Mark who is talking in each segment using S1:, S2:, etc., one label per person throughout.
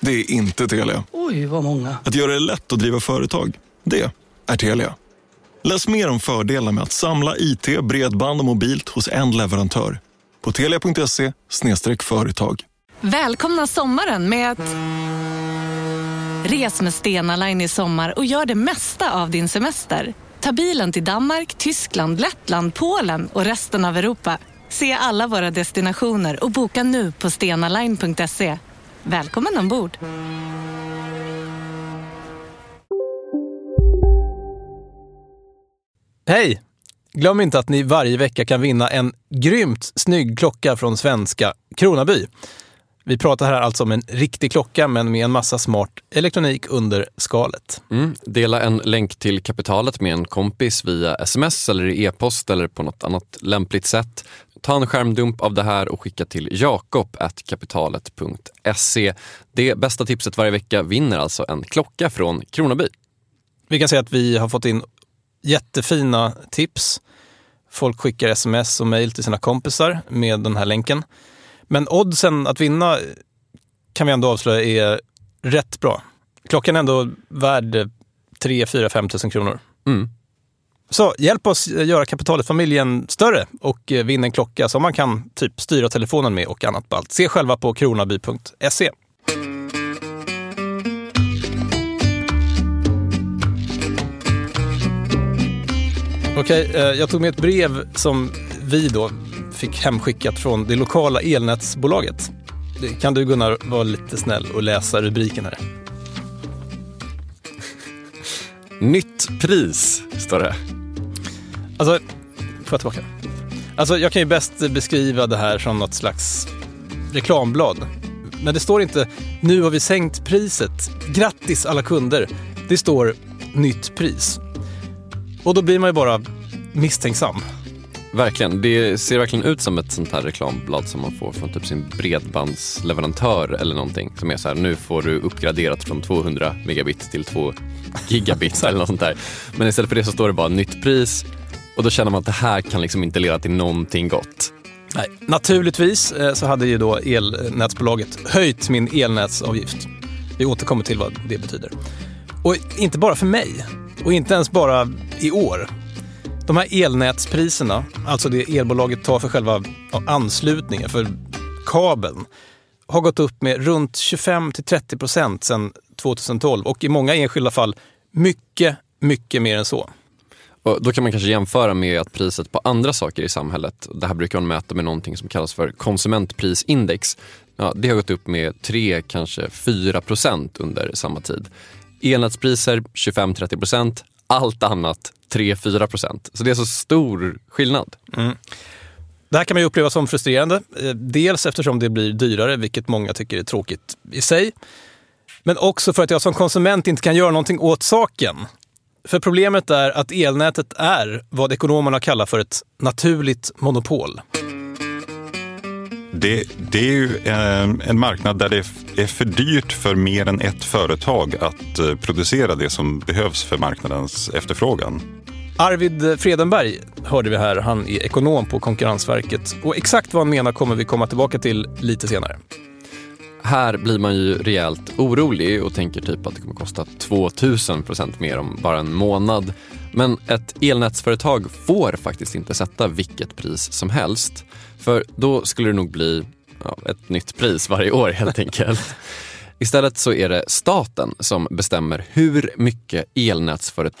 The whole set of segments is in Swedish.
S1: Det är inte Telia.
S2: Oj, vad många.
S1: Att göra det lätt att driva företag. Det är Telia. Läs mer om fördelar med att samla IT, bredband och mobilt hos en leverantör. På telia.se företag.
S3: Välkomna sommaren med att... Res med Stena Line i sommar och gör det mesta av din semester. Ta bilen till Danmark, Tyskland, Lettland, Polen och resten av Europa. Se alla våra destinationer och boka nu på stenaline.se. Välkommen ombord!
S4: Hej! Glöm inte att ni varje vecka kan vinna en grymt snygg klocka från svenska Kronaby. Vi pratar här alltså om en riktig klocka men med en massa smart elektronik under skalet.
S5: Mm. Dela en länk till kapitalet med en kompis via sms eller e-post eller på något annat lämpligt sätt. Ta en skärmdump av det här och skicka till jakob.kapitalet.se. Det bästa tipset varje vecka vinner alltså en klocka från Kronaby.
S4: Vi kan säga att vi har fått in jättefina tips. Folk skickar sms och mejl till sina kompisar med den här länken. Men oddsen att vinna kan vi ändå avslöja är rätt bra. Klockan är ändå värd 3, 4, 5 tusen kronor.
S5: Mm.
S4: Så hjälp oss göra kapitalet-familjen större och eh, vinn en klocka som man kan typ styra telefonen med och annat ballt. Se själva på kronaby.se. Okej, okay, jag tog med ett brev som vi då fick hemskickat från det lokala elnätsbolaget. Kan du Gunnar vara lite snäll och läsa rubriken här?
S5: Nytt pris, står det.
S4: Alltså, får jag tillbaka? Alltså, jag kan ju bäst beskriva det här som något slags reklamblad. Men det står inte “Nu har vi sänkt priset. Grattis alla kunder!” Det står “Nytt pris”. Och då blir man ju bara misstänksam.
S5: Verkligen. Det ser verkligen ut som ett sånt här reklamblad som man får från typ sin bredbandsleverantör eller någonting. Som är så här, nu får du uppgraderat från 200 megabit till 2 gigabit eller något sånt där. Men istället för det så står det bara nytt pris och då känner man att det här kan liksom inte leda till någonting gott.
S4: Nej, naturligtvis eh, så hade ju då elnätsbolaget höjt min elnätsavgift. Vi återkommer till vad det betyder. Och inte bara för mig och inte ens bara i år. De här elnätspriserna, alltså det elbolaget tar för själva anslutningen, för kabeln, har gått upp med runt 25 till 30 procent sedan 2012 och i många enskilda fall mycket, mycket mer än så.
S5: Och då kan man kanske jämföra med att priset på andra saker i samhället, det här brukar man mäta med någonting som kallas för konsumentprisindex, ja, det har gått upp med 3, kanske 4 procent under samma tid. Elnätspriser 25-30 procent, allt annat 3-4 procent. Så det är så stor skillnad.
S4: Mm. Det här kan man ju uppleva som frustrerande. Eh, dels eftersom det blir dyrare, vilket många tycker är tråkigt i sig. Men också för att jag som konsument inte kan göra någonting åt saken. För problemet är att elnätet är vad ekonomerna kallar för ett naturligt monopol.
S6: Det, det, är ju eh, en marknad där det är för dyrt för mer än ett företag att eh, producera det som behövs för marknadens efterfrågan.
S4: Arvid Fredenberg hörde vi här. Han är ekonom på Konkurrensverket. Och exakt vad han menar kommer vi komma tillbaka till lite senare.
S5: Här blir man ju rejält orolig och tänker typ att det kommer kosta 2000 procent mer om bara en månad. Men ett elnätsföretag får faktiskt inte sätta vilket pris som helst. För då skulle det nog bli ja, ett nytt pris varje år helt enkelt. Istället så är det staten som bestämmer hur mycket elnätsföretag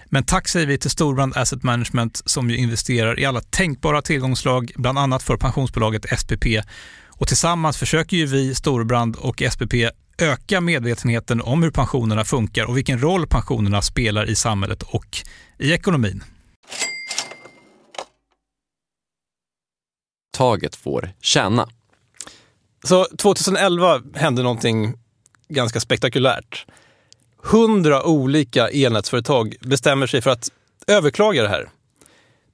S7: Men tack säger vi till Storbrand Asset Management som ju investerar i alla tänkbara tillgångslag, bland annat för pensionsbolaget SPP. Och tillsammans försöker ju vi, Storbrand och SPP, öka medvetenheten om hur pensionerna funkar och vilken roll pensionerna spelar i samhället och i ekonomin.
S5: Taget får tjäna.
S4: Så 2011 hände någonting ganska spektakulärt. Hundra olika elnätsföretag bestämmer sig för att överklaga det här.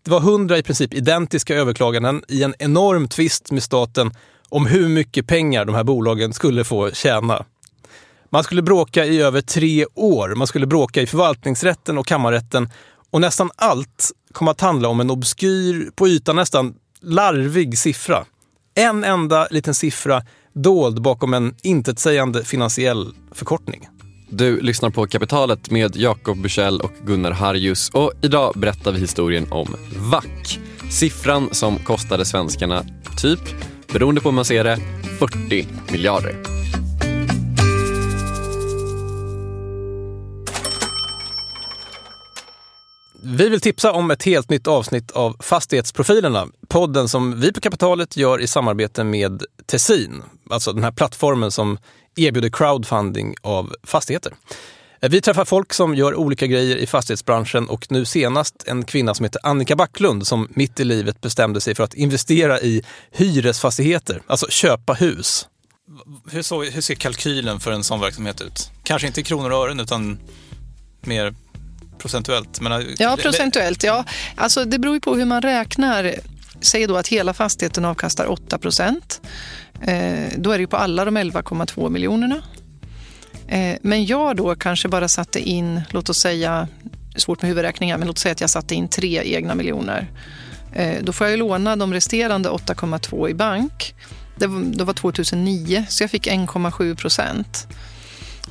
S4: Det var hundra i princip identiska överklaganden i en enorm tvist med staten om hur mycket pengar de här bolagen skulle få tjäna. Man skulle bråka i över tre år. Man skulle bråka i förvaltningsrätten och kammarrätten och nästan allt kom att handla om en obskyr, på ytan nästan larvig siffra. En enda liten siffra dold bakom en intetsägande finansiell förkortning.
S5: Du lyssnar på Kapitalet med Jakob Bursell och Gunnar Harjus och idag berättar vi historien om VAC. Siffran som kostade svenskarna typ, beroende på hur man ser det, 40 miljarder.
S4: Vi vill tipsa om ett helt nytt avsnitt av Fastighetsprofilerna, podden som vi på Kapitalet gör i samarbete med Tessin, alltså den här plattformen som erbjuder crowdfunding av fastigheter. Vi träffar folk som gör olika grejer i fastighetsbranschen och nu senast en kvinna som heter Annika Backlund som mitt i livet bestämde sig för att investera i hyresfastigheter, alltså köpa hus.
S7: Hur, så, hur ser kalkylen för en sån verksamhet ut? Kanske inte i kronor och ören utan mer procentuellt? Men,
S8: ja, procentuellt. Ja. Alltså, det beror ju på hur man räknar. Säg då att hela fastigheten avkastar 8 procent. Eh, då är det ju på alla de 11,2 miljonerna. Eh, men jag då kanske bara satte in, låt oss säga, svårt med huvudräkningar, men låt säga att jag satte in tre egna miljoner. Eh, då får jag ju låna de resterande 8,2 i bank. Det var, det var 2009, så jag fick 1,7 procent.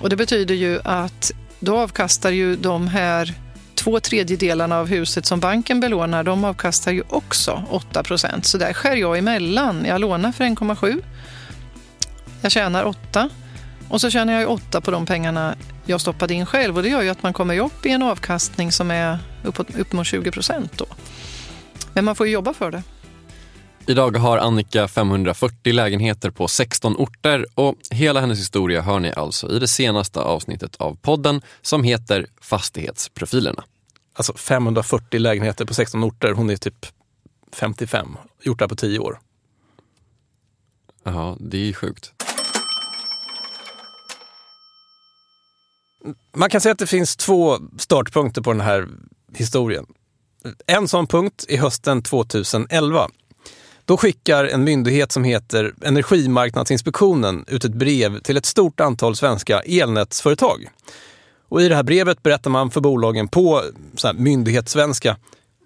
S8: Och det betyder ju att då avkastar ju de här två tredjedelarna av huset som banken belånar, de avkastar ju också 8 procent. Så där skär jag emellan. Jag lånar för 1,7. Jag tjänar 8 och så tjänar jag 8 på de pengarna jag stoppade in själv och det gör ju att man kommer upp i en avkastning som är uppåt, upp mot 20 procent då. Men man får ju jobba för det.
S5: Idag har Annika 540 lägenheter på 16 orter och hela hennes historia hör ni alltså i det senaste avsnittet av podden som heter Fastighetsprofilerna.
S4: Alltså 540 lägenheter på 16 orter. Hon är typ 55. Gjort det här på 10 år.
S5: Ja, det är sjukt.
S4: Man kan säga att det finns två startpunkter på den här historien. En sån punkt är hösten 2011. Då skickar en myndighet som heter Energimarknadsinspektionen ut ett brev till ett stort antal svenska elnätsföretag. Och I det här brevet berättar man för bolagen på så här myndighetssvenska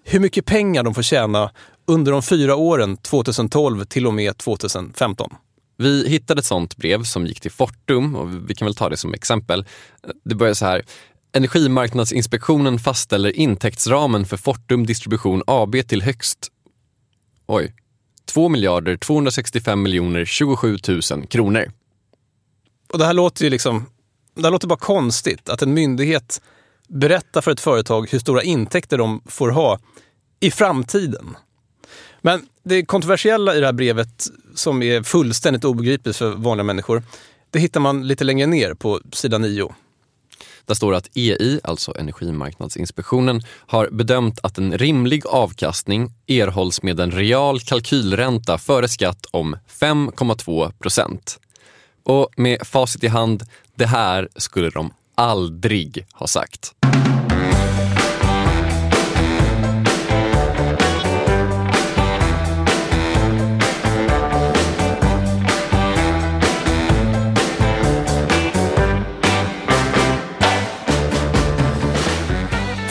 S4: hur mycket pengar de får tjäna under de fyra åren 2012 till och med 2015.
S5: Vi hittade ett sånt brev som gick till Fortum och vi kan väl ta det som exempel. Det börjar så här. Energimarknadsinspektionen fastställer intäktsramen för Fortum Distribution AB till högst oj, 2 miljarder 265 miljoner 27 000 kronor.
S4: Och det här låter ju liksom, det här låter bara konstigt att en myndighet berättar för ett företag hur stora intäkter de får ha i framtiden. Men det kontroversiella i det här brevet, som är fullständigt obegripligt för vanliga människor, det hittar man lite längre ner på sida 9.
S5: Där står att EI, alltså Energimarknadsinspektionen, har bedömt att en rimlig avkastning erhålls med en real kalkylränta före skatt om 5,2 procent. Och med facit i hand, det här skulle de aldrig ha sagt.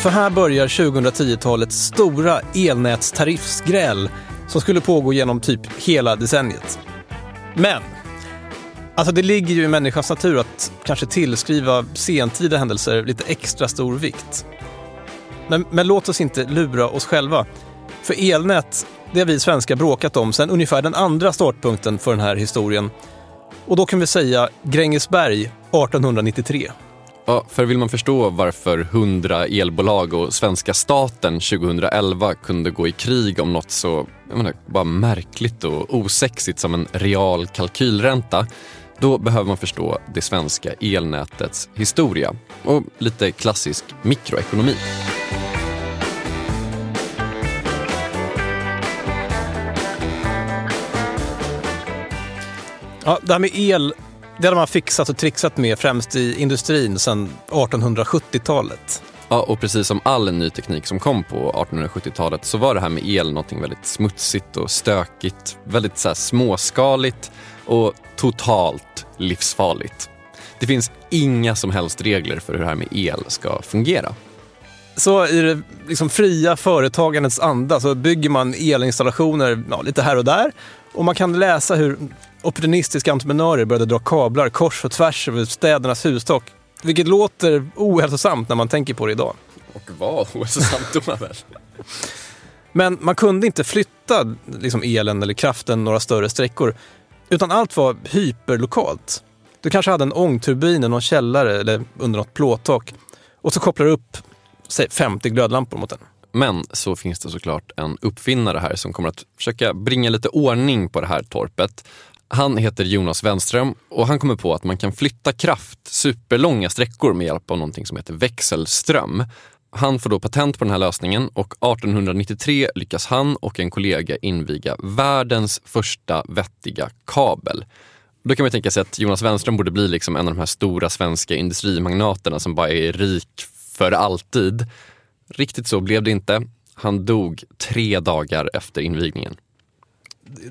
S4: För här börjar 2010-talets stora elnätstariffsgräl som skulle pågå genom typ hela decenniet. Men, alltså det ligger ju i människans natur att kanske tillskriva sentida händelser lite extra stor vikt. Men, men låt oss inte lura oss själva. För elnät, det har vi svenskar bråkat om sedan ungefär den andra startpunkten för den här historien. Och då kan vi säga Grängesberg 1893.
S5: Ja, för vill man förstå varför 100 elbolag och svenska staten 2011 kunde gå i krig om något så jag menar, bara märkligt och osexigt som en real kalkylränta, då behöver man förstå det svenska elnätets historia och lite klassisk mikroekonomi.
S4: Ja, det här med el, det hade man fixat och trixat med främst i industrin sedan 1870-talet.
S5: Ja, och precis som all ny teknik som kom på 1870-talet så var det här med el någonting väldigt smutsigt och stökigt, väldigt så småskaligt och totalt livsfarligt. Det finns inga som helst regler för hur det här med el ska fungera.
S4: Så i det liksom fria företagandets anda så bygger man elinstallationer ja, lite här och där och man kan läsa hur opportunistiska entreprenörer började dra kablar kors och tvärs över städernas hustak. Vilket låter ohälsosamt när man tänker på det idag.
S5: Och vad ohälsosamt då väl?
S4: Men man kunde inte flytta liksom, elen eller kraften några större sträckor. Utan allt var hyperlokalt. Du kanske hade en ångturbin i någon källare eller under något plåttak. Och så kopplar du upp säg 50 glödlampor mot den.
S5: Men så finns det såklart en uppfinnare här som kommer att försöka bringa lite ordning på det här torpet. Han heter Jonas Wenström och han kommer på att man kan flytta kraft superlånga sträckor med hjälp av någonting som heter växelström. Han får då patent på den här lösningen och 1893 lyckas han och en kollega inviga världens första vettiga kabel. Då kan man tänka sig att Jonas Wenström borde bli liksom en av de här stora svenska industrimagnaterna som bara är rik för alltid. Riktigt så blev det inte. Han dog tre dagar efter invigningen.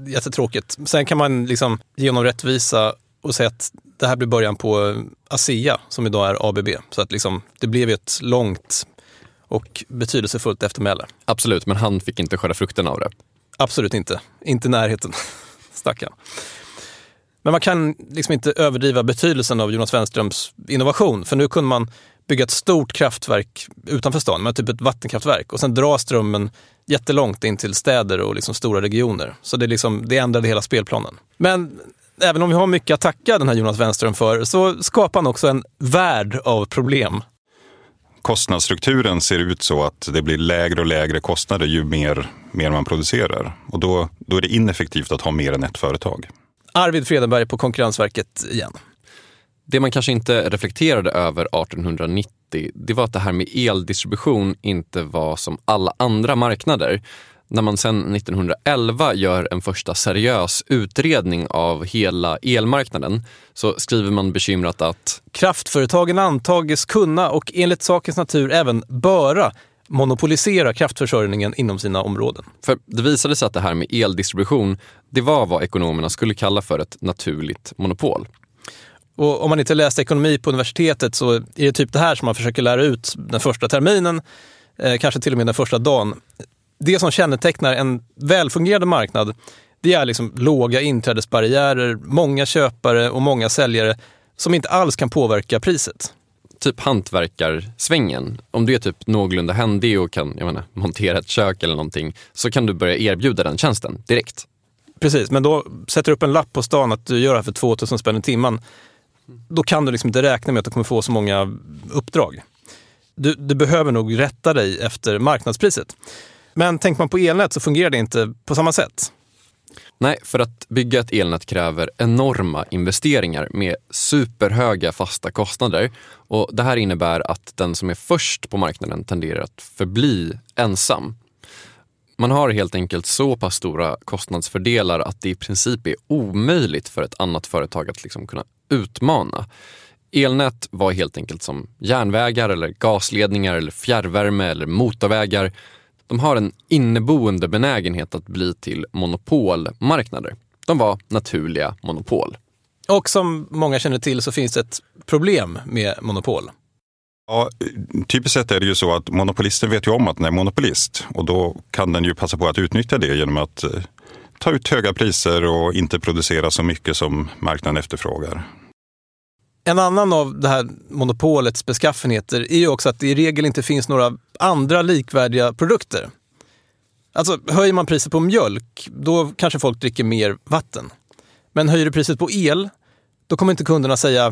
S4: Jättetråkigt. Sen kan man liksom ge honom rättvisa och säga att det här blir början på ASEA som idag är ABB. Så att liksom, det blev ett långt och betydelsefullt eftermäle.
S5: Absolut, men han fick inte skörda frukten av det.
S4: Absolut inte. Inte i närheten. Stackarn. Men man kan liksom inte överdriva betydelsen av Jonas Wenströms innovation. För nu kunde man bygga ett stort kraftverk utanför stan, med typ ett vattenkraftverk och sen dra strömmen jättelångt in till städer och liksom stora regioner. Så det, liksom, det ändrade hela spelplanen. Men även om vi har mycket att tacka den här Jonas Wenström för så skapar han också en värld av problem.
S6: Kostnadsstrukturen ser ut så att det blir lägre och lägre kostnader ju mer, mer man producerar. Och då, då är det ineffektivt att ha mer än ett företag.
S4: Arvid Fredenberg på Konkurrensverket igen.
S5: Det man kanske inte reflekterade över 1890, det var att det här med eldistribution inte var som alla andra marknader. När man sedan 1911 gör en första seriös utredning av hela elmarknaden så skriver man bekymrat att
S4: kraftföretagen antages kunna och enligt sakens natur även böra monopolisera kraftförsörjningen inom sina områden.
S5: För det visade sig att det här med eldistribution, det var vad ekonomerna skulle kalla för ett naturligt monopol.
S4: Och om man inte läst ekonomi på universitetet så är det typ det här som man försöker lära ut den första terminen, eh, kanske till och med den första dagen. Det som kännetecknar en välfungerande marknad, det är liksom låga inträdesbarriärer, många köpare och många säljare som inte alls kan påverka priset.
S5: Typ hantverkarsvängen. Om du är typ någorlunda händig och kan jag menar, montera ett kök eller någonting så kan du börja erbjuda den tjänsten direkt.
S4: Precis, men då sätter du upp en lapp på stan att du gör det här för 2000 spänn i timmen då kan du liksom inte räkna med att du kommer få så många uppdrag. Du, du behöver nog rätta dig efter marknadspriset. Men tänker man på elnät så fungerar det inte på samma sätt.
S5: Nej, för att bygga ett elnät kräver enorma investeringar med superhöga fasta kostnader. Och Det här innebär att den som är först på marknaden tenderar att förbli ensam. Man har helt enkelt så pass stora kostnadsfördelar att det i princip är omöjligt för ett annat företag att liksom kunna utmana. Elnät var helt enkelt som järnvägar, eller gasledningar, eller fjärrvärme eller motorvägar. De har en inneboende benägenhet att bli till monopolmarknader. De var naturliga monopol.
S4: Och som många känner till så finns det ett problem med monopol.
S6: Ja, typiskt sett är det ju så att monopolisten vet ju om att den är monopolist och då kan den ju passa på att utnyttja det genom att eh, ta ut höga priser och inte producera så mycket som marknaden efterfrågar.
S4: En annan av det här monopolets beskaffenheter är ju också att det i regel inte finns några andra likvärdiga produkter. Alltså höjer man priset på mjölk, då kanske folk dricker mer vatten. Men höjer du priset på el, då kommer inte kunderna säga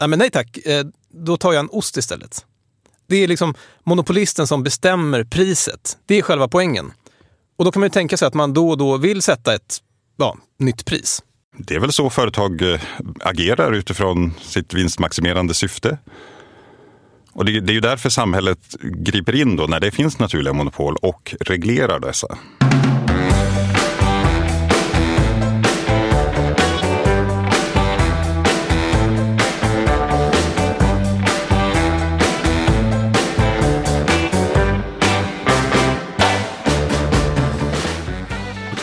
S4: nej, men nej tack, eh, då tar jag en ost istället. Det är liksom monopolisten som bestämmer priset. Det är själva poängen. Och då kan man ju tänka sig att man då och då vill sätta ett ja, nytt pris.
S6: Det är väl så företag eh, agerar utifrån sitt vinstmaximerande syfte. Och det, är ju därför samhället griper in då när det finns naturliga monopol och reglerar dessa.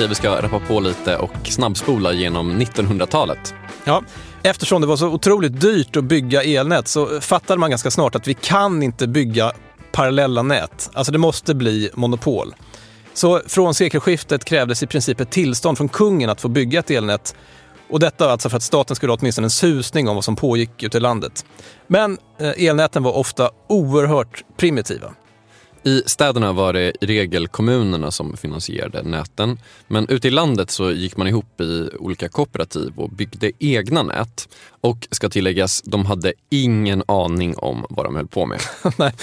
S5: Okej, vi ska rappa på lite och snabbspola genom 1900-talet.
S4: Ja, eftersom det var så otroligt dyrt att bygga elnät så fattade man ganska snart att vi kan inte bygga parallella nät. Alltså det måste bli monopol. Så från sekelskiftet krävdes i princip ett tillstånd från kungen att få bygga ett elnät. Och detta alltså för att staten skulle ha åtminstone en susning om vad som pågick ute i landet. Men eh, elnäten var ofta oerhört primitiva.
S5: I städerna var det i regel kommunerna som finansierade näten. Men ute i landet så gick man ihop i olika kooperativ och byggde egna nät. Och ska tilläggas, de hade ingen aning om vad de höll på med.
S4: Nej.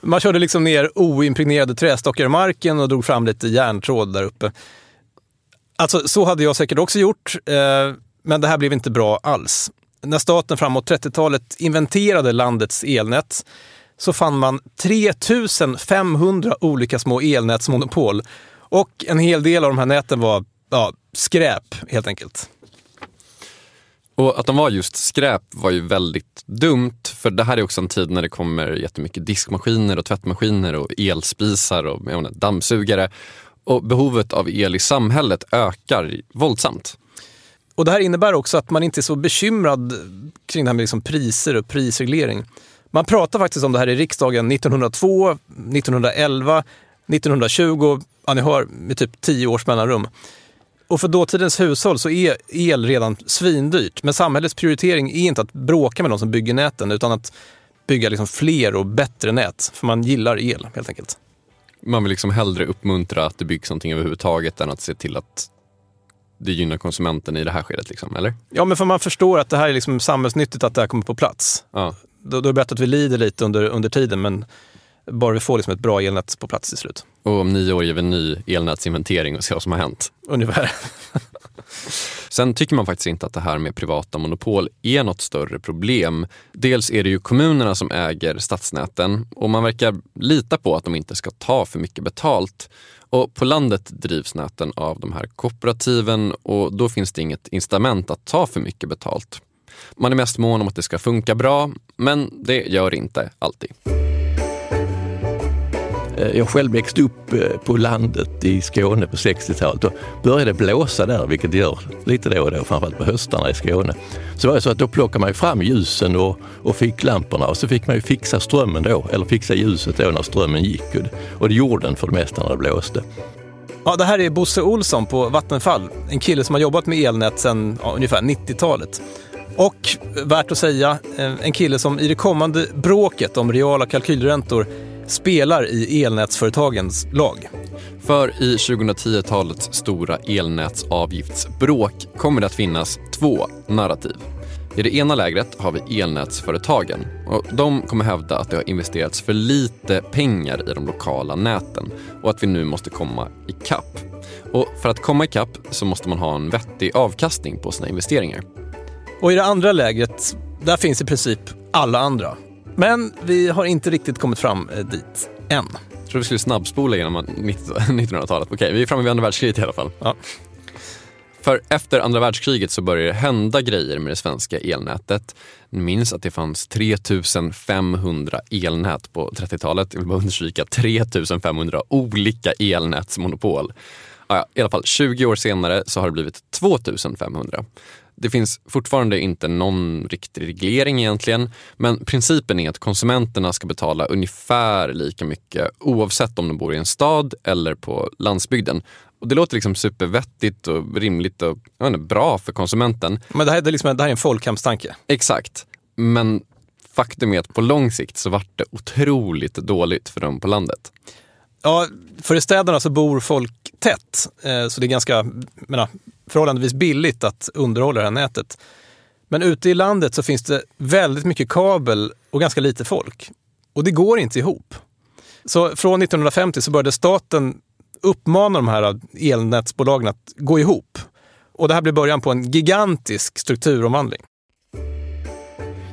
S4: Man körde liksom ner oimpregnerade trästockar i marken och drog fram lite järntråd där uppe. Alltså, så hade jag säkert också gjort, eh, men det här blev inte bra alls. När staten framåt 30-talet inventerade landets elnät så fann man 3500 olika små elnätsmonopol. Och en hel del av de här näten var ja, skräp helt enkelt.
S5: Och att de var just skräp var ju väldigt dumt, för det här är också en tid när det kommer jättemycket diskmaskiner och tvättmaskiner och elspisar och menar, dammsugare. Och behovet av el i samhället ökar våldsamt.
S4: Och det här innebär också att man inte är så bekymrad kring det här med liksom priser och prisreglering. Man pratar faktiskt om det här i riksdagen 1902, 1911, 1920, ja ni hör, med typ tio års mellanrum. Och för dåtidens hushåll så är el redan svindyrt. Men samhällets prioritering är inte att bråka med de som bygger näten utan att bygga liksom fler och bättre nät. För man gillar el helt enkelt.
S5: Man vill liksom hellre uppmuntra att det byggs någonting överhuvudtaget än att se till att det gynnar konsumenten i det här skedet, liksom, eller?
S4: Ja, men för man förstår att det här är liksom samhällsnyttigt att det här kommer på plats.
S5: Ja
S4: då, då är det bättre att vi lider lite under, under tiden, men bara vi får liksom ett bra elnät på plats till slut.
S5: Och om nio år gör vi en ny elnätsinventering och ser vad som har hänt.
S4: Ungefär.
S5: Sen tycker man faktiskt inte att det här med privata monopol är något större problem. Dels är det ju kommunerna som äger stadsnäten och man verkar lita på att de inte ska ta för mycket betalt. Och på landet drivs näten av de här kooperativen och då finns det inget incitament att ta för mycket betalt. Man är mest mån om att det ska funka bra, men det gör inte alltid.
S9: Eh, jag själv växte upp eh, på landet i Skåne på 60-talet. Då började det blåsa där, vilket det gör lite då och då, framförallt på höstarna i Skåne. Så var det så att då plockade man fram ljusen och, och ficklamporna och så fick man ju fixa strömmen då, eller fixa ljuset då när strömmen gick. Och det gjorde den för det mesta när det blåste.
S4: Ja, det här är Bosse Olsson på Vattenfall, en kille som har jobbat med elnät sedan ja, ungefär 90-talet. Och värt att säga, eh, en kille som i det kommande bråket om reala kalkylräntor spelar i elnätsföretagens lag.
S5: För i 2010-talets stora elnätsavgiftsbråk kommer det att finnas två narrativ. I det ena lägret har vi elnätsföretagen och de kommer hävda att det har investerats för lite pengar i de lokala näten och att vi nu måste komma ikapp. Och för att komma ikapp så måste man ha en vettig avkastning på sina investeringar.
S4: Och i det andra lägret, där finns i princip alla andra. Men vi har inte riktigt kommit fram eh, dit än.
S5: Jag tror vi skulle snabbspola genom 1900-talet. Okej, vi är framme vid andra världskriget i alla fall.
S4: Ja.
S5: För efter andra världskriget så började det hända grejer med det svenska elnätet. Ni minns att det fanns 3500 elnät på 30-talet. Jag vill bara understryka 3500 olika elnätsmonopol. Ja, I alla fall 20 år senare så har det blivit 2500. Det finns fortfarande inte någon riktig reglering egentligen, men principen är att konsumenterna ska betala ungefär lika mycket oavsett om de bor i en stad eller på landsbygden. Och Det låter liksom supervettigt och rimligt och inte, bra för konsumenten.
S4: Men det här, är liksom, det här är en folkhemstanke.
S5: Exakt. Men faktum är att på lång sikt så vart det otroligt dåligt för dem på landet.
S4: Ja, för i städerna så bor folk tätt, eh, så det är ganska menar, förhållandevis billigt att underhålla det här nätet. Men ute i landet så finns det väldigt mycket kabel och ganska lite folk. Och det går inte ihop. Så från 1950 så började staten uppmana de här elnätsbolagen att gå ihop. Och det här blir början på en gigantisk strukturomvandling.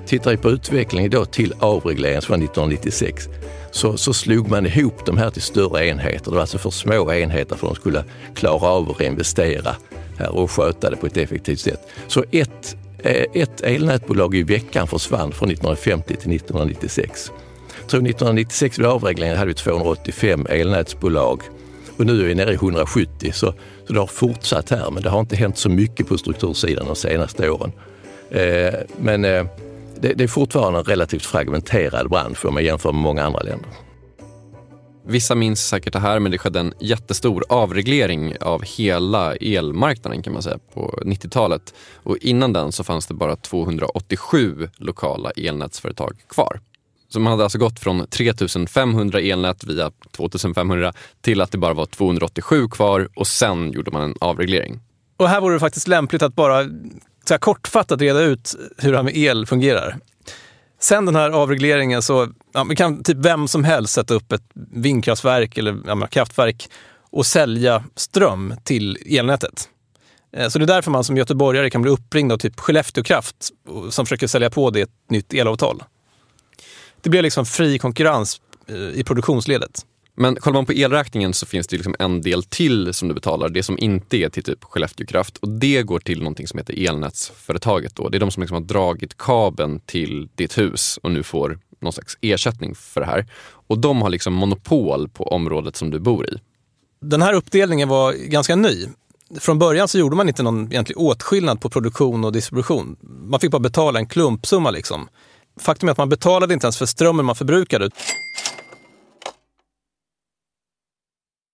S9: Tittar vi på utvecklingen då till avregleringen från 1996 så, så slog man ihop de här till större enheter. Det var alltså för små enheter för att de skulle klara av att reinvestera här och sköta det på ett effektivt sätt. Så ett, eh, ett elnätbolag i veckan försvann från 1950 till 1996. Jag tror 1996 vid avregleringen hade vi 285 elnätsbolag och nu är vi nere i 170 så, så det har fortsatt här men det har inte hänt så mycket på struktursidan de senaste åren. Eh, men eh, det, det är fortfarande en relativt fragmenterad bransch om man jämför med många andra länder.
S5: Vissa minns säkert det här, men det skedde en jättestor avreglering av hela elmarknaden kan man säga på 90-talet. Och innan den så fanns det bara 287 lokala elnätsföretag kvar. Så man hade alltså gått från 3500 elnät via 2500 till att det bara var 287 kvar och sen gjorde man en avreglering.
S4: Och här vore det faktiskt lämpligt att bara så här kortfattat reda ut hur det här med el fungerar. Sen den här avregleringen så ja, kan typ vem som helst sätta upp ett vindkraftverk eller ja, kraftverk och sälja ström till elnätet. Eh, så det är därför man som göteborgare kan bli uppringd av typ Skellefteå Kraft som försöker sälja på det ett nytt elavtal. Det blir liksom fri konkurrens eh, i produktionsledet.
S5: Men kollar man på elräkningen så finns det liksom en del till som du betalar, det som inte är till typ Skellefteå Kraft och det går till någonting som heter elnätsföretaget. Då. Det är de som liksom har dragit kabeln till ditt hus och nu får någon slags ersättning för det här. Och de har liksom monopol på området som du bor i.
S4: Den här uppdelningen var ganska ny. Från början så gjorde man inte någon egentlig åtskillnad på produktion och distribution. Man fick bara betala en klumpsumma. Liksom. Faktum är att man betalade inte ens för strömmen man förbrukade.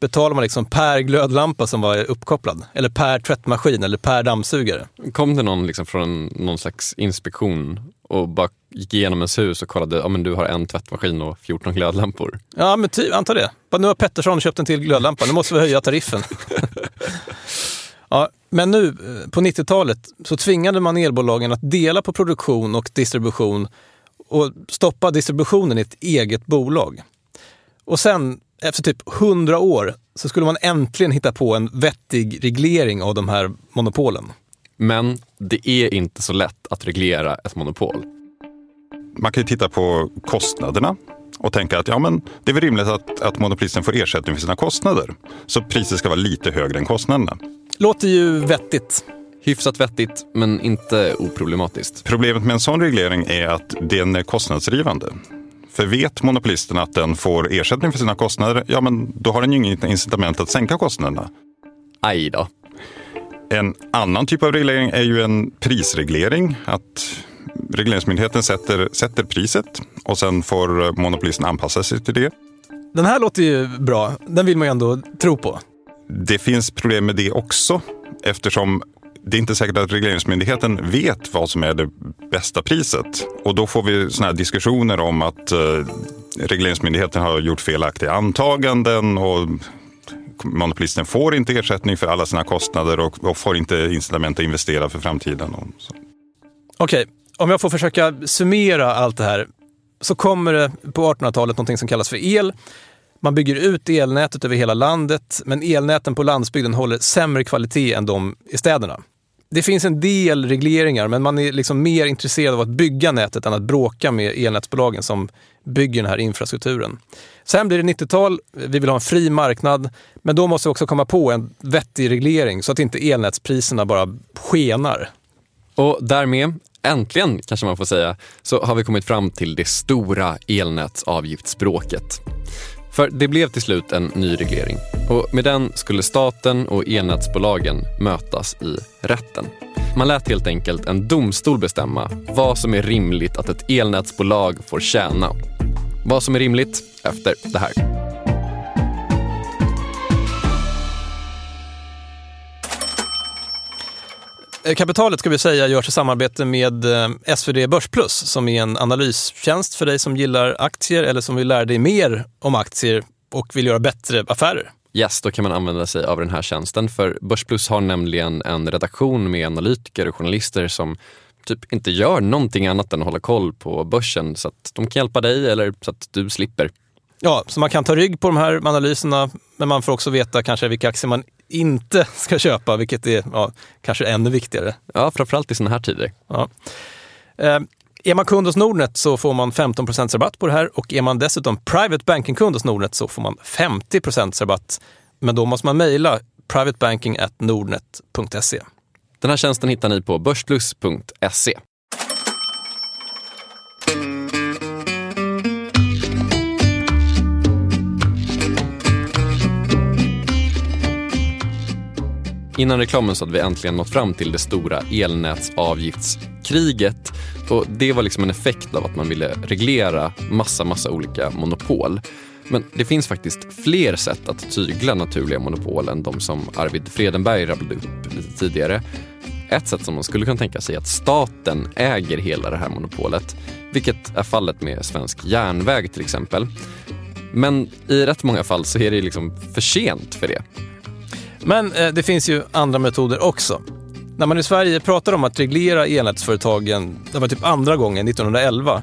S4: betalar man liksom per glödlampa som var uppkopplad. Eller per tvättmaskin eller per dammsugare.
S5: Kom det någon liksom från någon slags inspektion och bara gick igenom ens hus och kollade, ja men du har en tvättmaskin och 14 glödlampor.
S4: Ja, men ty, anta det. Nu har Pettersson köpt en till glödlampa, nu måste vi höja tariffen. ja, men nu eh, på 90-talet så tvingade man elbolagen att dela på produktion och distribution och stoppa distributionen i ett eget bolag. Och sen, efter typ 100 år, så skulle man äntligen hitta på en vettig reglering av de här monopolen.
S5: Men det är inte så lätt att reglera ett monopol.
S6: Man kan ju titta på kostnaderna och tänka att ja, men det är väl rimligt att, att monopolisten får ersättning för sina kostnader. Så priset ska vara lite högre än kostnaderna.
S4: Låter ju vettigt.
S5: Hyfsat vettigt, men inte oproblematiskt.
S6: Problemet med en sån reglering är att den är kostnadsdrivande. För vet monopolisten att den får ersättning för sina kostnader, ja men då har den ju inget incitament att sänka kostnaderna.
S5: Aj då.
S6: En annan typ av reglering är ju en prisreglering. Att regleringsmyndigheten sätter, sätter priset och sen får monopolisten anpassa sig till det.
S4: Den här låter ju bra. Den vill man ju ändå tro på.
S6: Det finns problem med det också eftersom det är inte säkert att regleringsmyndigheten vet vad som är det bästa priset. Och då får vi såna här diskussioner om att eh, regleringsmyndigheten har gjort felaktiga antaganden och monopolisten får inte ersättning för alla sina kostnader och, och får inte incitament att investera för framtiden. Okej, okay.
S4: Okej, om jag får försöka summera allt det här så kommer det på 1800-talet någonting som kallas för el. Man bygger ut elnätet över hela landet, men elnäten på landsbygden håller sämre kvalitet än de i städerna. Det finns en del regleringar, men man är liksom mer intresserad av att bygga nätet än att bråka med elnätsbolagen som bygger den här infrastrukturen. Sen blir det 90-tal, vi vill ha en fri marknad, men då måste vi också komma på en vettig reglering så att inte elnätspriserna bara skenar.
S5: Och därmed, äntligen kanske man får säga, så har vi kommit fram till det stora elnätsavgiftsbråket. För det blev till slut en ny reglering och med den skulle staten och elnätsbolagen mötas i rätten. Man lät helt enkelt en domstol bestämma vad som är rimligt att ett elnätsbolag får tjäna. Vad som är rimligt efter det här.
S4: Kapitalet ska vi säga görs i samarbete med eh, SvD Börsplus som är en analystjänst för dig som gillar aktier eller som vill lära dig mer om aktier och vill göra bättre affärer.
S5: Yes, då kan man använda sig av den här tjänsten för Börsplus har nämligen en redaktion med analytiker och journalister som typ inte gör någonting annat än att hålla koll på börsen så att de kan hjälpa dig eller så att du slipper.
S4: Ja, så man kan ta rygg på de här analyserna, men man får också veta kanske vilka aktier man inte ska köpa, vilket är ja, kanske ännu viktigare.
S5: Ja, framförallt i sådana här tider.
S4: Ja. Eh, är man kund hos Nordnet så får man 15% rabatt på det här och är man dessutom private banking-kund hos Nordnet så får man 50% rabatt. Men då måste man mejla privatebanking.nordnet.se.
S5: Den här tjänsten hittar ni på börsplus.se. innan reklamen så hade vi äntligen nått fram till det stora elnätsavgiftskriget. Och det var liksom en effekt av att man ville reglera massa, massa olika monopol. Men det finns faktiskt fler sätt att tygla naturliga monopol än de som Arvid Fredenberg rabblade upp lite tidigare. Ett sätt som man skulle kunna tänka sig är att staten äger hela det här monopolet, vilket är fallet med Svensk Järnväg till exempel. Men i rätt många fall så är det liksom för sent för det.
S4: Men eh, det finns ju andra metoder också. När man i Sverige pratar om att reglera elnätsföretagen, det var typ andra gången, 1911,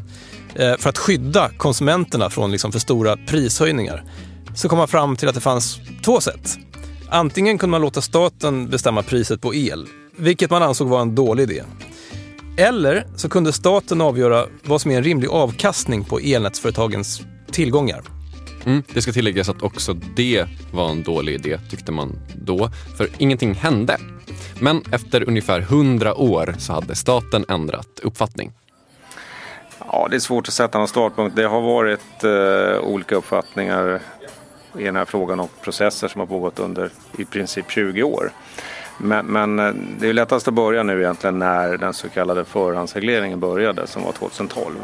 S4: eh, för att skydda konsumenterna från liksom för stora prishöjningar, så kom man fram till att det fanns två sätt. Antingen kunde man låta staten bestämma priset på el, vilket man ansåg var en dålig idé. Eller så kunde staten avgöra vad som är en rimlig avkastning på elnätsföretagens tillgångar.
S5: Mm, det ska tilläggas att också det var en dålig idé tyckte man då, för ingenting hände. Men efter ungefär hundra år så hade staten ändrat uppfattning.
S10: Ja, det är svårt att sätta någon startpunkt. Det har varit eh, olika uppfattningar i den här frågan och processer som har pågått under i princip 20 år. Men, men eh, det är lättast att börja nu egentligen när den så kallade förhandsregleringen började som var 2012.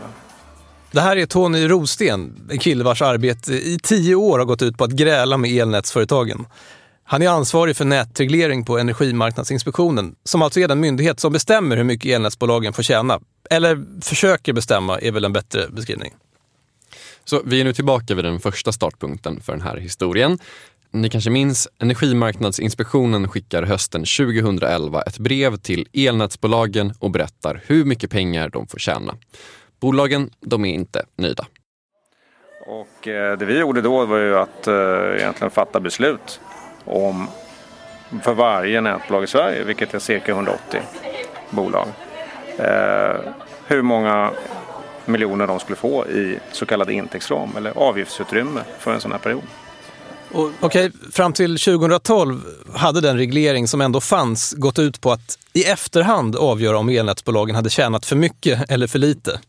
S4: Det här är Tony Rosten, en kille vars arbete i tio år har gått ut på att gräla med elnätsföretagen. Han är ansvarig för nätreglering på Energimarknadsinspektionen, som alltså är den myndighet som bestämmer hur mycket elnätsbolagen får tjäna. Eller försöker bestämma, är väl en bättre beskrivning.
S5: Så vi är nu tillbaka vid den första startpunkten för den här historien. Ni kanske minns, Energimarknadsinspektionen skickar hösten 2011 ett brev till elnätsbolagen och berättar hur mycket pengar de får tjäna. Bolagen, de är inte nöjda.
S10: Och eh, det vi gjorde då var ju att eh, egentligen fatta beslut om för varje nätbolag i Sverige, vilket är cirka 180 bolag, eh, hur många miljoner de skulle få i så kallad intäktsram eller avgiftsutrymme för en sån här period.
S4: Okej, okay, fram till 2012 hade den reglering som ändå fanns gått ut på att i efterhand avgöra om elnätsbolagen hade tjänat för mycket eller för lite.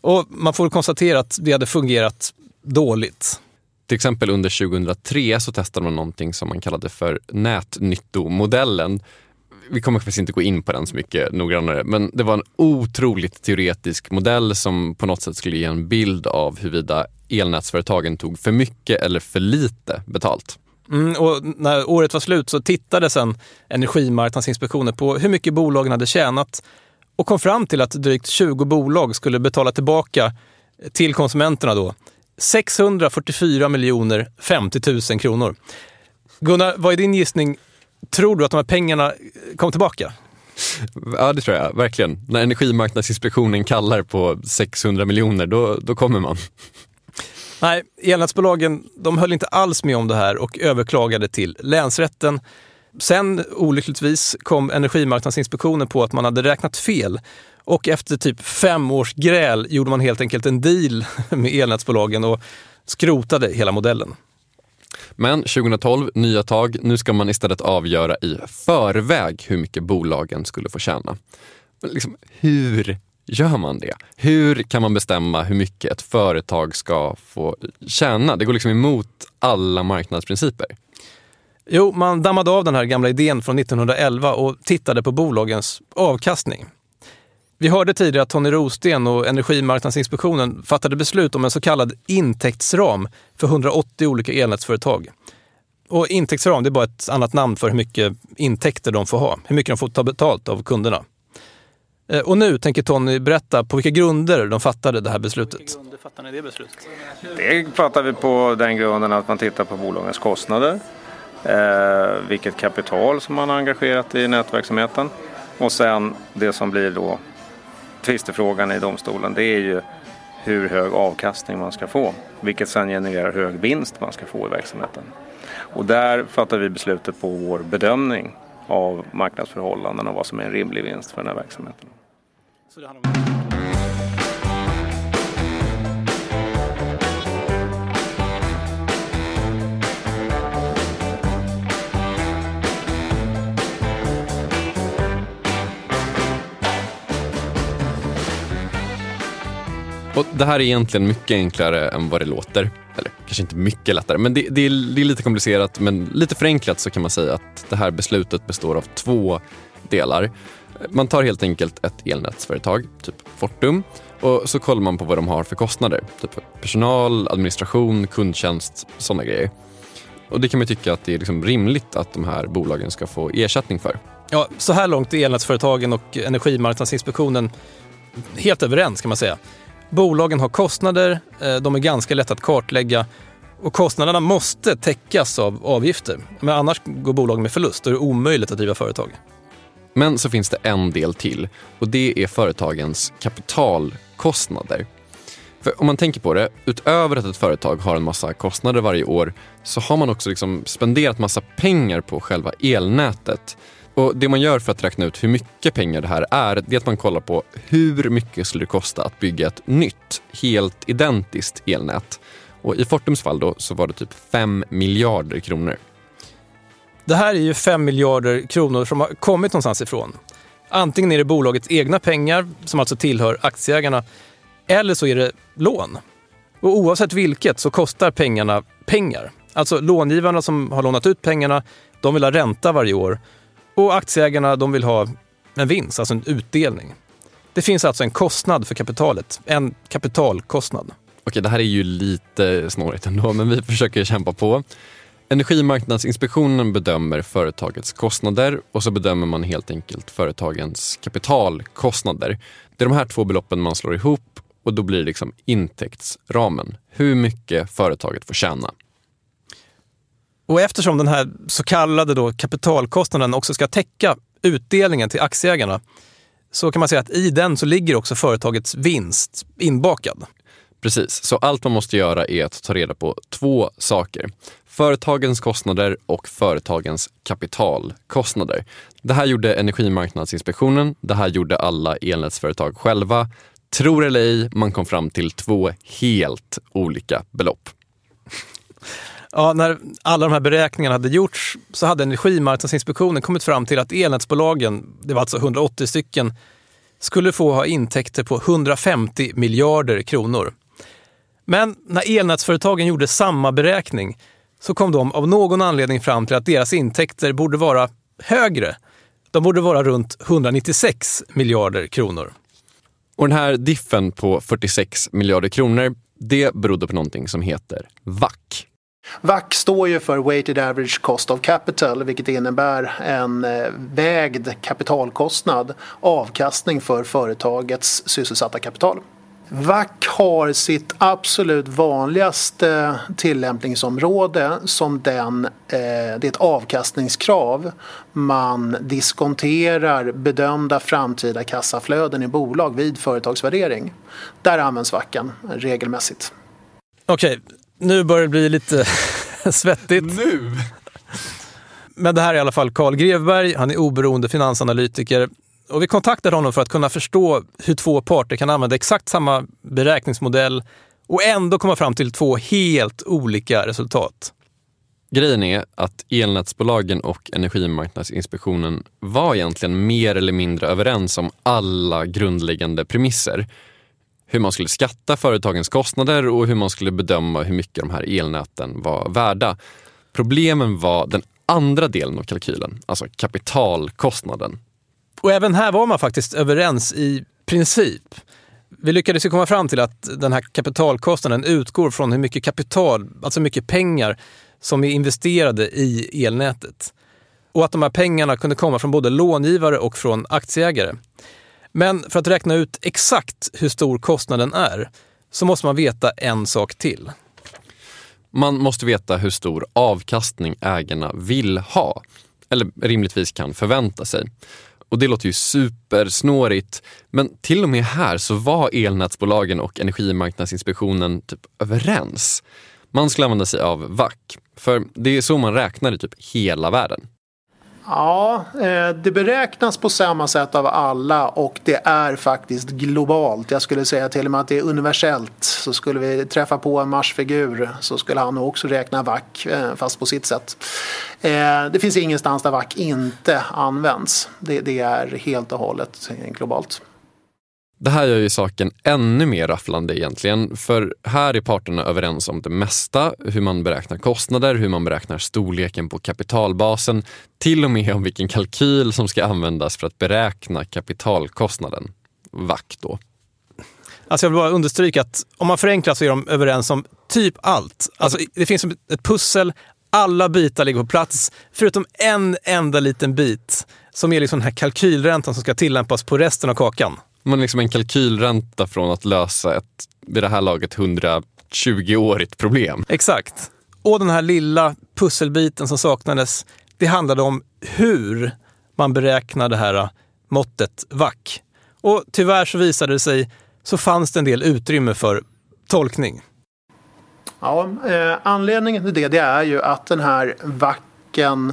S4: Och man får konstatera att det hade fungerat dåligt.
S5: Till exempel under 2003 så testade man någonting som man kallade för nätnyttomodellen. Vi kommer faktiskt inte gå in på den så mycket noggrannare, men det var en otroligt teoretisk modell som på något sätt skulle ge en bild av huruvida elnätsföretagen tog för mycket eller för lite betalt.
S4: Mm, och när året var slut så tittade sen Energimarknadsinspektionen på hur mycket bolagen hade tjänat och kom fram till att drygt 20 bolag skulle betala tillbaka till konsumenterna då 644 miljoner 50 000 kronor. Gunnar, vad är din gissning? Tror du att de här pengarna kom tillbaka?
S5: Ja, det tror jag verkligen. När Energimarknadsinspektionen kallar på 600 miljoner, då, då kommer man.
S4: Nej, elnätsbolagen de höll inte alls med om det här och överklagade till länsrätten. Sen olyckligtvis kom Energimarknadsinspektionen på att man hade räknat fel och efter typ fem års gräl gjorde man helt enkelt en deal med elnätsbolagen och skrotade hela modellen.
S5: Men 2012, nya tag. Nu ska man istället avgöra i förväg hur mycket bolagen skulle få tjäna. Men liksom, hur gör man det? Hur kan man bestämma hur mycket ett företag ska få tjäna? Det går liksom emot alla marknadsprinciper.
S4: Jo, man dammade av den här gamla idén från 1911 och tittade på bolagens avkastning. Vi hörde tidigare att Tony Rosten och Energimarknadsinspektionen fattade beslut om en så kallad intäktsram för 180 olika elnätsföretag. Och intäktsram det är bara ett annat namn för hur mycket intäkter de får ha, hur mycket de får ta betalt av kunderna. Eh, och nu tänker Tony berätta på vilka grunder de fattade det här beslutet. Vilka grunder
S10: fattar ni det beslutet? Det fattar vi på den grunden att man tittar på bolagens kostnader, eh, vilket kapital som man har engagerat i nätverksamheten och sen det som blir då tvistefrågan i domstolen det är ju hur hög avkastning man ska få, vilket sen genererar hög vinst man ska få i verksamheten. Och där fattar vi beslutet på vår bedömning av marknadsförhållanden och vad som är en rimlig vinst för den här verksamheten.
S5: Och det här är egentligen mycket enklare än vad det låter. Eller kanske inte mycket lättare, men det, det, är, det är lite komplicerat. Men lite förenklat så kan man säga att det här beslutet består av två delar. Man tar helt enkelt ett elnätsföretag, typ Fortum, och så kollar man på vad de har för kostnader. Typ personal, administration, kundtjänst, sådana grejer. Och det kan man tycka att det är liksom rimligt att de här bolagen ska få ersättning för.
S4: Ja, så här långt är elnätsföretagen och Energimarknadsinspektionen helt överens kan man säga. Bolagen har kostnader, eh, de är ganska lätta att kartlägga och kostnaderna måste täckas av avgifter. Men annars går bolagen med förlust och det är omöjligt att driva företag.
S5: Men så finns det en del till och det är företagens kapitalkostnader. För om man tänker på det, utöver att ett företag har en massa kostnader varje år så har man också liksom spenderat massa pengar på själva elnätet. Och Det man gör för att räkna ut hur mycket pengar det här är, det är att man kollar på hur mycket skulle det kosta att bygga ett nytt, helt identiskt elnät. Och I Fortums fall då så var det typ 5 miljarder kronor.
S4: Det här är ju 5 miljarder kronor som har kommit någonstans ifrån. Antingen är det bolagets egna pengar, som alltså tillhör aktieägarna, eller så är det lån. Och oavsett vilket så kostar pengarna pengar. Alltså långivarna som har lånat ut pengarna, de vill ha ränta varje år. Och aktieägarna, de vill ha en vinst, alltså en utdelning. Det finns alltså en kostnad för kapitalet, en kapitalkostnad.
S5: Okej, det här är ju lite snårigt ändå, men vi försöker kämpa på. Energimarknadsinspektionen bedömer företagets kostnader och så bedömer man helt enkelt företagens kapitalkostnader. Det är de här två beloppen man slår ihop och då blir det liksom intäktsramen. Hur mycket företaget får tjäna.
S4: Och eftersom den här så kallade då kapitalkostnaden också ska täcka utdelningen till aktieägarna så kan man säga att i den så ligger också företagets vinst inbakad.
S5: Precis, så allt man måste göra är att ta reda på två saker. Företagens kostnader och företagens kapitalkostnader. Det här gjorde Energimarknadsinspektionen, det här gjorde alla elnätsföretag själva. Tror eller ej, man kom fram till två helt olika belopp.
S4: Ja, när alla de här beräkningarna hade gjorts så hade Energimarknadsinspektionen kommit fram till att elnätsbolagen, det var alltså 180 stycken, skulle få ha intäkter på 150 miljarder kronor. Men när elnätsföretagen gjorde samma beräkning så kom de av någon anledning fram till att deras intäkter borde vara högre. De borde vara runt 196 miljarder kronor.
S5: Och den här diffen på 46 miljarder kronor, det berodde på någonting som heter VAC.
S11: VAC står ju för Weighted Average Cost of Capital vilket innebär en eh, vägd kapitalkostnad, avkastning för företagets sysselsatta kapital. VAC har sitt absolut vanligaste tillämpningsområde som den, eh, det är ett avkastningskrav. Man diskonterar bedömda framtida kassaflöden i bolag vid företagsvärdering. Där används VACen regelmässigt.
S4: Okej, nu börjar det bli lite svettigt.
S5: Nu?
S4: Men det här är i alla fall Carl Grevberg, han är oberoende finansanalytiker och vi kontaktade honom för att kunna förstå hur två parter kan använda exakt samma beräkningsmodell och ändå komma fram till två helt olika resultat.
S5: Grejen är att elnätsbolagen och Energimarknadsinspektionen var egentligen mer eller mindre överens om alla grundläggande premisser. Hur man skulle skatta företagens kostnader och hur man skulle bedöma hur mycket de här elnäten var värda. Problemen var den andra delen av kalkylen, alltså kapitalkostnaden.
S4: Och även här var man faktiskt överens i princip. Vi lyckades ju komma fram till att den här kapitalkostnaden utgår från hur mycket kapital, alltså mycket pengar, som är investerade i elnätet. Och att de här pengarna kunde komma från både långivare och från aktieägare. Men för att räkna ut exakt hur stor kostnaden är så måste man veta en sak till.
S5: Man måste veta hur stor avkastning ägarna vill ha, eller rimligtvis kan förvänta sig. Och det låter ju supersnårigt, men till och med här så var elnätsbolagen och Energimarknadsinspektionen typ överens. Man skulle använda sig av VAC, för det är så man räknar i typ hela världen.
S11: Ja, eh, det beräknas på samma sätt av alla och det är faktiskt globalt. Jag skulle säga till och med att det är universellt. Så skulle vi träffa på en Marsfigur så skulle han nog också räkna vack, eh, fast på sitt sätt. Eh, det finns ingenstans där vack inte används. Det är helt och hållet globalt.
S5: Det här gör ju saken ännu mer rafflande egentligen, för här är parterna överens om det mesta, hur man beräknar kostnader, hur man beräknar storleken på kapitalbasen, till och med om vilken kalkyl som ska användas för att beräkna kapitalkostnaden. VAC då.
S4: Alltså jag vill bara understryka att om man förenklar så är de överens om typ allt. Alltså det finns ett pussel, alla bitar ligger på plats, förutom en enda liten bit som är liksom den här kalkylräntan som ska tillämpas på resten av kakan.
S5: Man liksom en kalkylränta från att lösa ett, vid det här laget, 120-årigt problem.
S4: Exakt. Och den här lilla pusselbiten som saknades, det handlade om hur man beräknar det här måttet VAC. Och tyvärr så visade det sig så fanns det en del utrymme för tolkning.
S11: Ja, eh, anledningen till det, det är ju att den här VACen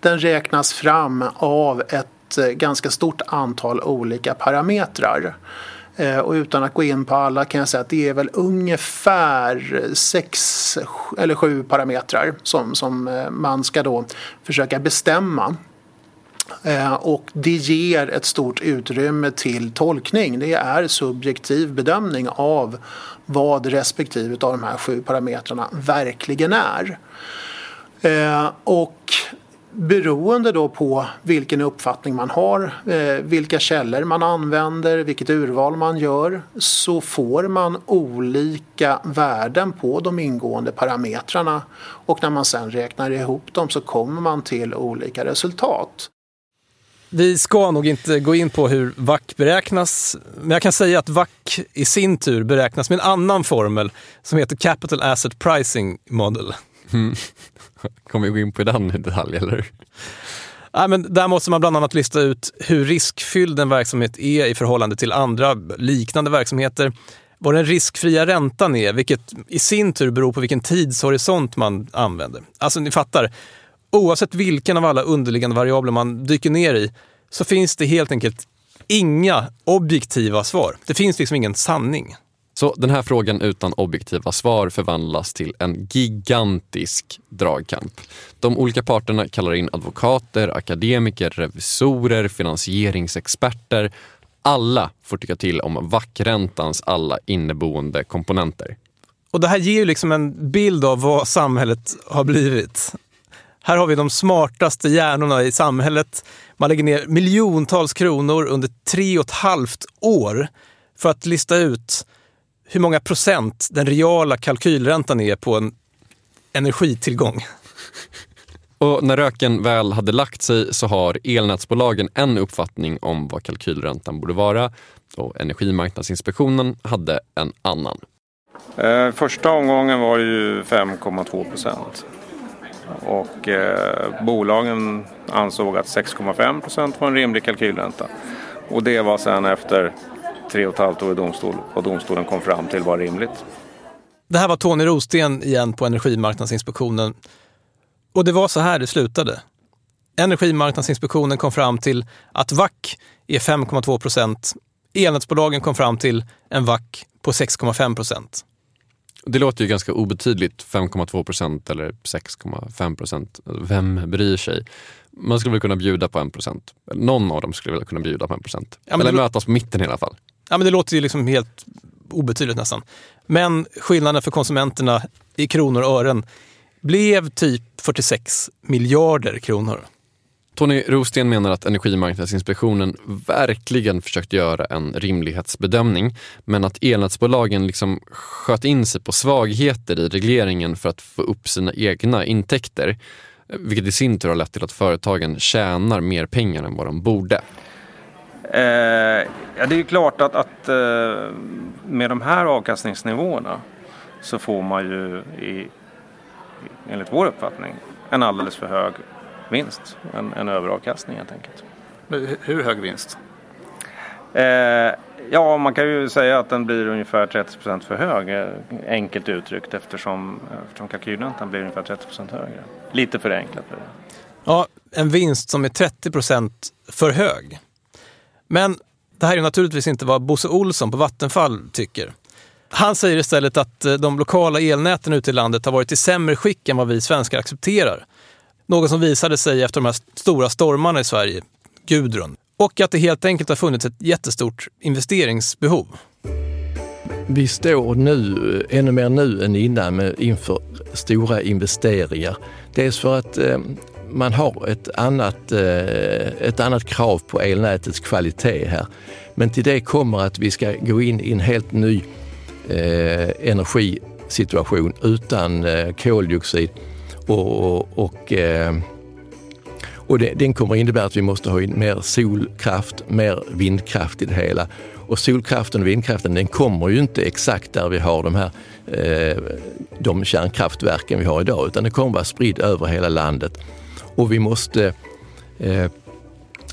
S11: den räknas fram av ett Eh, ganska stort antal olika parametrar. Eh, och utan att gå in på alla kan jag säga att det är väl ungefär sex eller sju parametrar som, som eh, man ska då försöka bestämma. Och det ger ett stort utrymme till tolkning. Det är subjektiv bedömning av vad respektive av de här sju parametrarna verkligen är. Och beroende då på vilken uppfattning man har, eh, vilka källor man använder, vilket urval man gör så får man olika värden på de ingående parametrarna och när man sen räknar ihop dem så kommer man till olika resultat.
S4: Vi ska nog inte gå in på hur VAC beräknas, men jag kan säga att VAC i sin tur beräknas med en annan formel som heter Capital Asset Pricing Model. Mm.
S5: Kommer vi gå in på den i detalj eller?
S4: Nej, men där måste man bland annat lista ut hur riskfylld en verksamhet är i förhållande till andra liknande verksamheter. Vad den riskfria räntan är, vilket i sin tur beror på vilken tidshorisont man använder. Alltså ni fattar, oavsett vilken av alla underliggande variabler man dyker ner i så finns det helt enkelt inga objektiva svar. Det finns liksom ingen sanning.
S5: Så den här frågan utan objektiva svar förvandlas till en gigantisk dragkamp. De olika parterna kallar in advokater, akademiker, revisorer, finansieringsexperter. Alla får tycka till om vackräntans alla inneboende komponenter.
S4: Och det här ger ju liksom en bild av vad samhället har blivit. Här har vi de smartaste hjärnorna i samhället. Man lägger ner miljontals kronor under tre och ett halvt år för att lista ut hur många procent den reala kalkylräntan är på en energitillgång.
S5: Och när röken väl hade lagt sig så har elnätsbolagen en uppfattning om vad kalkylräntan borde vara och Energimarknadsinspektionen hade en annan.
S10: Eh, första omgången var ju 5,2 procent. Och eh, bolagen ansåg att 6,5 procent var en rimlig kalkylränta. Och det var sen efter tre och ett halvt år i domstol och domstolen kom fram till var rimligt.
S4: Det här var Tony Rosten igen på Energimarknadsinspektionen. Och det var så här det slutade. Energimarknadsinspektionen kom fram till att VAC är 5,2 procent. Elnätsbolagen kom fram till en VAC på 6,5 procent.
S5: Det låter ju ganska obetydligt, 5,2 procent eller 6,5 procent. Vem bryr sig? Man skulle väl kunna bjuda på 1 procent. Någon av dem skulle väl kunna bjuda på 1 procent. Ja, eller mötas på mitten i alla fall.
S4: Ja, men det låter ju liksom helt obetydligt nästan. Men skillnaden för konsumenterna i kronor och ören blev typ 46 miljarder kronor.
S5: Tony Rosten menar att Energimarknadsinspektionen verkligen försökt göra en rimlighetsbedömning men att elnätsbolagen liksom sköt in sig på svagheter i regleringen för att få upp sina egna intäkter. Vilket i sin tur har lett till att företagen tjänar mer pengar än vad de borde.
S10: Eh, ja, det är ju klart att, att eh, med de här avkastningsnivåerna så får man ju i, enligt vår uppfattning en alldeles för hög vinst. En, en överavkastning helt enkelt.
S4: Hur hög vinst?
S10: Eh, ja, man kan ju säga att den blir ungefär 30 procent för hög, eh, enkelt uttryckt eftersom, eftersom kalkylräntan blir ungefär 30 procent högre. Lite förenklat.
S4: Ja, en vinst som är 30 procent för hög. Men det här är naturligtvis inte vad Bosse Olsson på Vattenfall tycker. Han säger istället att eh, de lokala elnäten ute i landet har varit i sämre skick än vad vi svenskar accepterar. Något som visade sig efter de här stora stormarna i Sverige, Gudrun. och att det helt enkelt har funnits ett jättestort investeringsbehov.
S9: Vi står nu, eh, ännu mer nu än innan, inför stora investeringar. Dels för att eh, man har ett annat, eh, ett annat krav på elnätets kvalitet här. Men till det kommer att vi ska gå in i en helt ny eh, energisituation utan eh, koldioxid och, och, och eh, och det, den kommer innebära att vi måste ha in mer solkraft, mer vindkraft i det hela. Och solkraften och vindkraften den kommer ju inte exakt där vi har de här eh, de kärnkraftverken vi har idag utan den kommer vara spridd över hela landet. Och vi måste eh,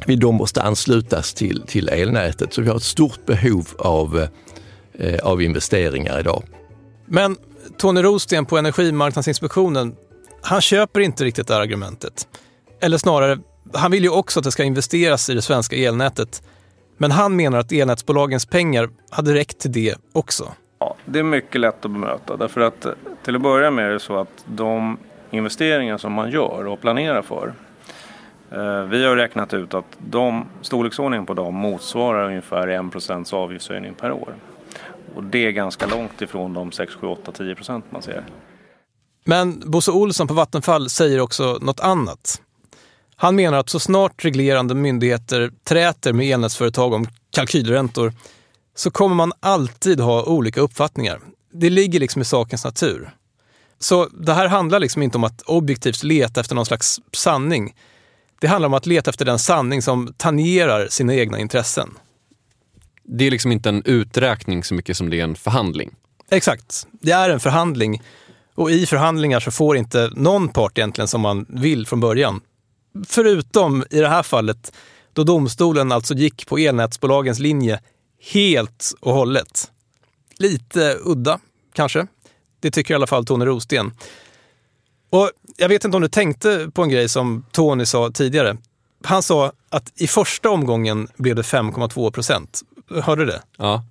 S9: de måste anslutas till, till elnätet. Så vi har ett stort behov av, eh, av investeringar idag.
S4: Men Tony Rosten på Energimarknadsinspektionen, han köper inte riktigt det argumentet. Eller snarare, han vill ju också att det ska investeras i det svenska elnätet. Men han menar att elnätsbolagens pengar hade räckt till det också.
S10: Ja, det är mycket lätt att bemöta därför att till att börja med är det så att de investeringar som man gör och planerar för eh, vi har räknat ut att de, storleksordningen på dem motsvarar ungefär 1% avgiftshöjning per år. Och det är ganska långt ifrån de 6, 7, 8, 10 procent man ser.
S4: Men Bosse Olsson på Vattenfall säger också något annat. Han menar att så snart reglerande myndigheter träter med elnätsföretag om kalkylräntor så kommer man alltid ha olika uppfattningar. Det ligger liksom i sakens natur. Så det här handlar liksom inte om att objektivt leta efter någon slags sanning. Det handlar om att leta efter den sanning som tangerar sina egna intressen.
S5: Det är liksom inte en uträkning så mycket som det är en förhandling.
S4: Exakt. Det är en förhandling. Och i förhandlingar så får inte någon part egentligen som man vill från början. Förutom i det här fallet då domstolen alltså gick på elnätsbolagens linje helt och hållet. Lite udda, kanske. Det tycker i alla fall Tony Rosten. Och jag vet inte om du tänkte på en grej som Tony sa tidigare. Han sa att i första omgången blev det 5,2 procent. Hörde du det?
S5: Ja.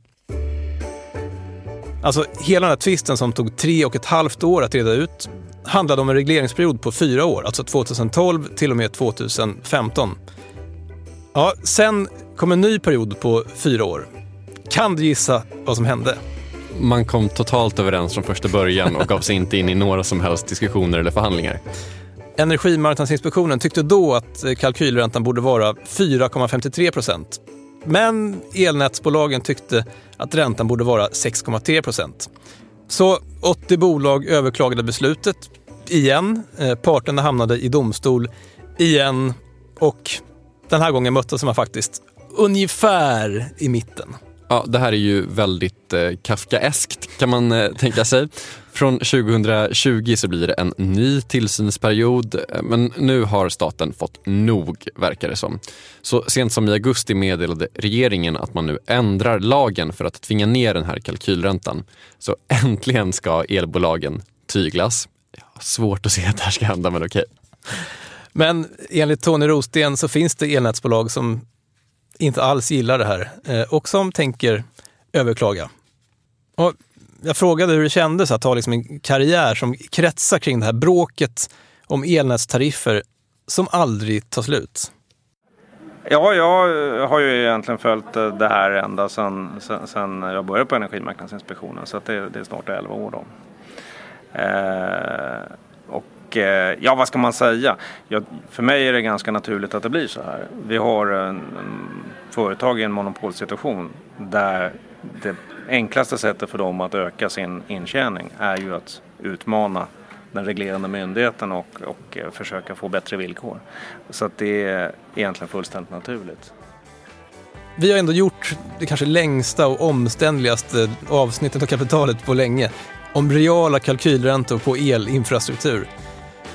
S4: Alltså hela den här tvisten som tog tre och ett halvt år att reda ut handlade om en regleringsperiod på fyra år, alltså 2012 till och med 2015. Ja, sen kom en ny period på fyra år. Kan du gissa vad som hände?
S5: Man kom totalt överens från första början och gav sig inte in i några som helst diskussioner eller förhandlingar.
S4: Energimarknadsinspektionen tyckte då att kalkylräntan borde vara 4,53 procent. Men elnätsbolagen tyckte att räntan borde vara 6,3 procent. Så 80 bolag överklagade beslutet igen. Eh, parterna hamnade i domstol igen och den här gången möttes man faktiskt ungefär i mitten.
S5: Ja, det här är ju väldigt eh, Kafkaeskt kan man eh, tänka sig. Från 2020 så blir det en ny tillsynsperiod, eh, men nu har staten fått nog, verkar det som. Så sent som i augusti meddelade regeringen att man nu ändrar lagen för att tvinga ner den här kalkylräntan. Så äntligen ska elbolagen tyglas. Ja, svårt att se att det här ska hända, men okej.
S4: Men enligt Tony Rosten så finns det elnätsbolag som inte alls gillar det här eh, och som tänker överklaga. Och jag frågade hur det kändes att ha liksom en karriär som kretsar kring det här bråket om elnätstariffer som aldrig tar slut.
S10: Ja, jag eh, har ju egentligen följt eh, det här ända sedan, sedan jag började på Energimarknadsinspektionen så det, det, är snart 11 år. Då. Eh, och eh, ja, vad ska man säga? Ja, för mig är det ganska naturligt att det blir så här. Vi har en, en företag i en monopolsituation där det enklaste sättet för dem att öka sin intjäning är ju att utmana den reglerande myndigheten och, och eh, försöka få bättre villkor. Så att det är egentligen fullständigt naturligt.
S4: Vi har ändå gjort det kanske längsta och omständligaste avsnittet av kapitalet på länge om reala kalkylräntor på elinfrastruktur.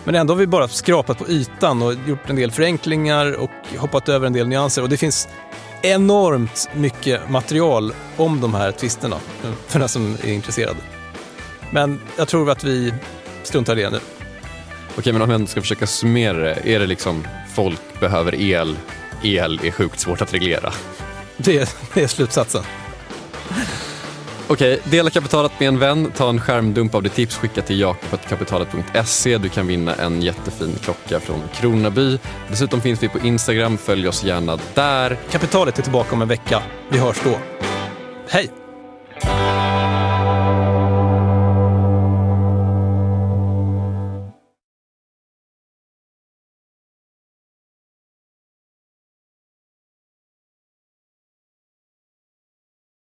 S4: Men ändå har vi bara skrapat på ytan och gjort en del förenklingar och hoppat över en del nyanser. Och det finns enormt mycket material om de här tvisterna för den som är intresserad. Men jag tror att vi struntar i det nu.
S5: Okej, men om jag ska försöka summera det. Är det liksom folk behöver el, el är sjukt svårt att reglera?
S4: Det, det är slutsatsen.
S5: Okej, dela kapitalet med en vän, ta en skärmdump av ditt tips, skicka till jakobkapitalet.se. Du kan vinna en jättefin klocka från Kronaby. Dessutom finns vi på Instagram, följ oss gärna där.
S4: Kapitalet är tillbaka om en vecka. Vi hörs då. Hej!